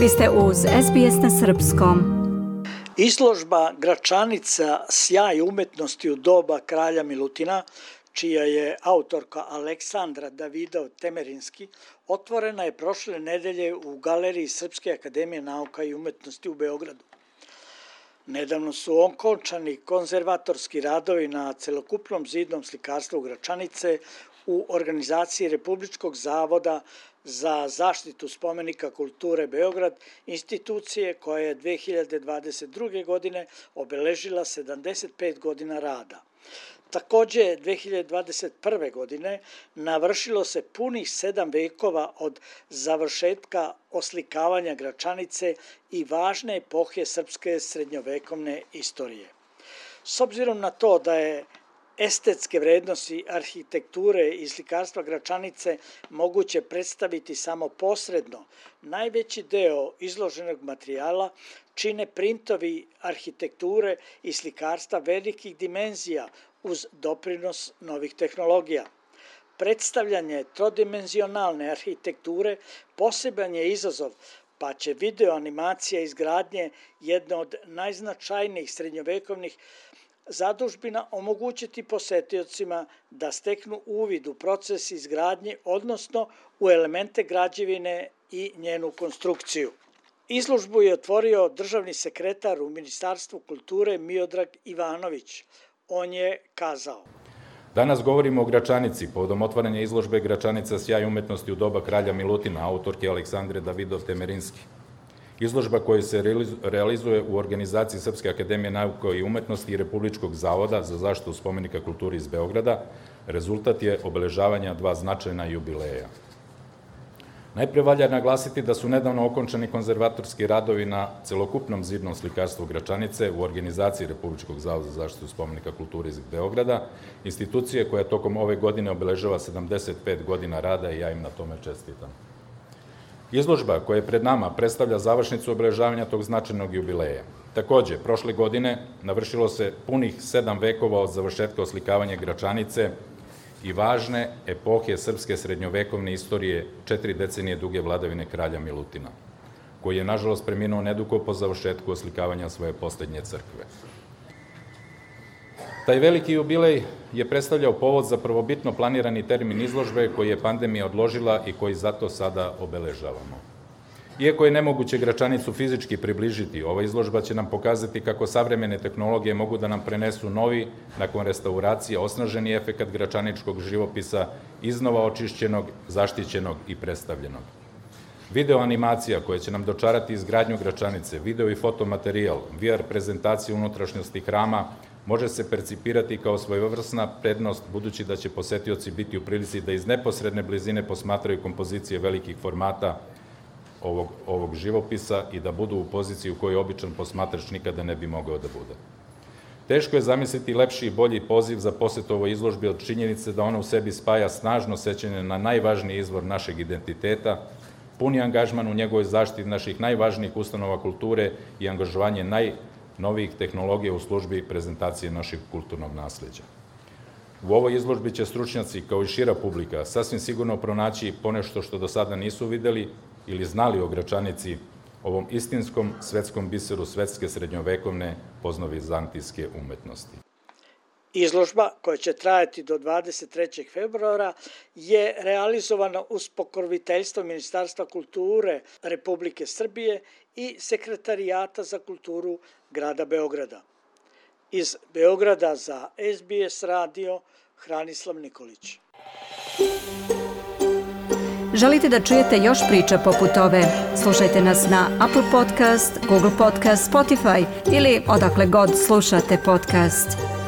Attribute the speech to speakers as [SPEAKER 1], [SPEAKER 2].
[SPEAKER 1] Vi ste uz SBS na Srpskom.
[SPEAKER 2] Izložba Gračanica Sjaj umetnosti u doba kralja Milutina, čija je autorka Aleksandra Davidov Temerinski, otvorena je prošle nedelje u Galeriji Srpske akademije nauka i umetnosti u Beogradu. Nedavno su okončani konzervatorski radovi na celokupnom zidnom slikarstvu Gračanice u organizaciji Republičkog zavoda za zaštitu spomenika kulture Beograd, institucije koja je 2022. godine obeležila 75 godina rada. Takođe, 2021. godine navršilo se punih sedam vekova od završetka oslikavanja Gračanice i važne epohe srpske srednjovekovne istorije. S obzirom na to da je estetske vrednosti arhitekture i slikarstva Gračanice moguće predstaviti samo posredno. Najveći deo izloženog materijala čine printovi arhitekture i slikarstva velikih dimenzija uz doprinos novih tehnologija. Predstavljanje trodimenzionalne arhitekture poseban je izazov, pa će videoanimacija izgradnje jedne od najznačajnijih srednjovekovnih zadužbina omogućiti posetiocima da steknu uvid u proces izgradnje, odnosno u elemente građevine i njenu konstrukciju. Izložbu je otvorio državni sekretar u Ministarstvu kulture Miodrag Ivanović. On je kazao.
[SPEAKER 3] Danas govorimo o Gračanici, povodom otvaranja izložbe Gračanica sjaj umetnosti u doba kralja Milutina, autorke Aleksandre Davidov Temerinski. Izložba koja se realizuje u organizaciji Srpske akademije nauka i umetnosti i Republičkog zavoda za zaštitu spomenika kulturi iz Beograda rezultat je obeležavanja dva značajna jubileja. Najpre valja naglasiti da su nedavno okončani konzervatorski radovi na celokupnom zidnom slikarstvu Gračanice u organizaciji Republičkog zavoda za zaštitu spomenika kulture iz Beograda, institucije koja tokom ove godine obeležava 75 godina rada i ja im na tome čestitam. Izložba koja je pred nama predstavlja završnicu obeležavanja tog značajnog jubileja. Takođe, prošle godine navršilo se punih sedam vekova od završetka oslikavanja Gračanice i važne epohe srpske srednjovekovne istorije četiri decenije duge vladavine kralja Milutina, koji je nažalost preminuo nedugo po završetku oslikavanja svoje poslednje crkve. Taj veliki jubilej je predstavljao povod za prvobitno planirani termin izložbe koji je pandemija odložila i koji zato sada obeležavamo. Iako je nemoguće Gračanicu fizički približiti, ova izložba će nam pokazati kako savremene tehnologije mogu da nam prenesu novi, nakon restauracije, osnaženi efekat gračaničkog živopisa, iznova očišćenog, zaštićenog i predstavljenog. Video animacija koja će nam dočarati izgradnju Gračanice, video i fotomaterijal, VR prezentacija unutrašnjosti hrama, može se percipirati kao svojevrsna prednost budući da će posetioci biti u prilici da iz neposredne blizine posmatraju kompozicije velikih formata ovog, ovog živopisa i da budu u poziciji u kojoj običan posmatrač nikada ne bi mogao da bude. Teško je zamisliti lepši i bolji poziv za poset ovoj izložbi od činjenice da ona u sebi spaja snažno sećanje na najvažniji izvor našeg identiteta, puni angažman u njegovoj zaštiti naših najvažnijih ustanova kulture i angažovanje naj novih tehnologija u službi prezentacije našeg kulturnog nasleđa. U ovoj izložbi će stručnjaci, kao i šira publika, sasvim sigurno pronaći ponešto što do sada nisu videli ili znali o Gračanici, ovom istinskom svetskom biseru svetske srednjovekovne poznovizantijske umetnosti.
[SPEAKER 2] Izložba, koja će trajati do 23. februara, je realizovana uz pokroviteljstvo Ministarstva kulture Republike Srbije i Sekretarijata za kulturu grada Beograda. Iz Beograda za SBS radio Hranislav Nikolić.
[SPEAKER 1] Želite da čujete još priča poput ove? Slušajte nas na Apple Podcast, Google Podcast, Spotify ili odakle god slušate podcast.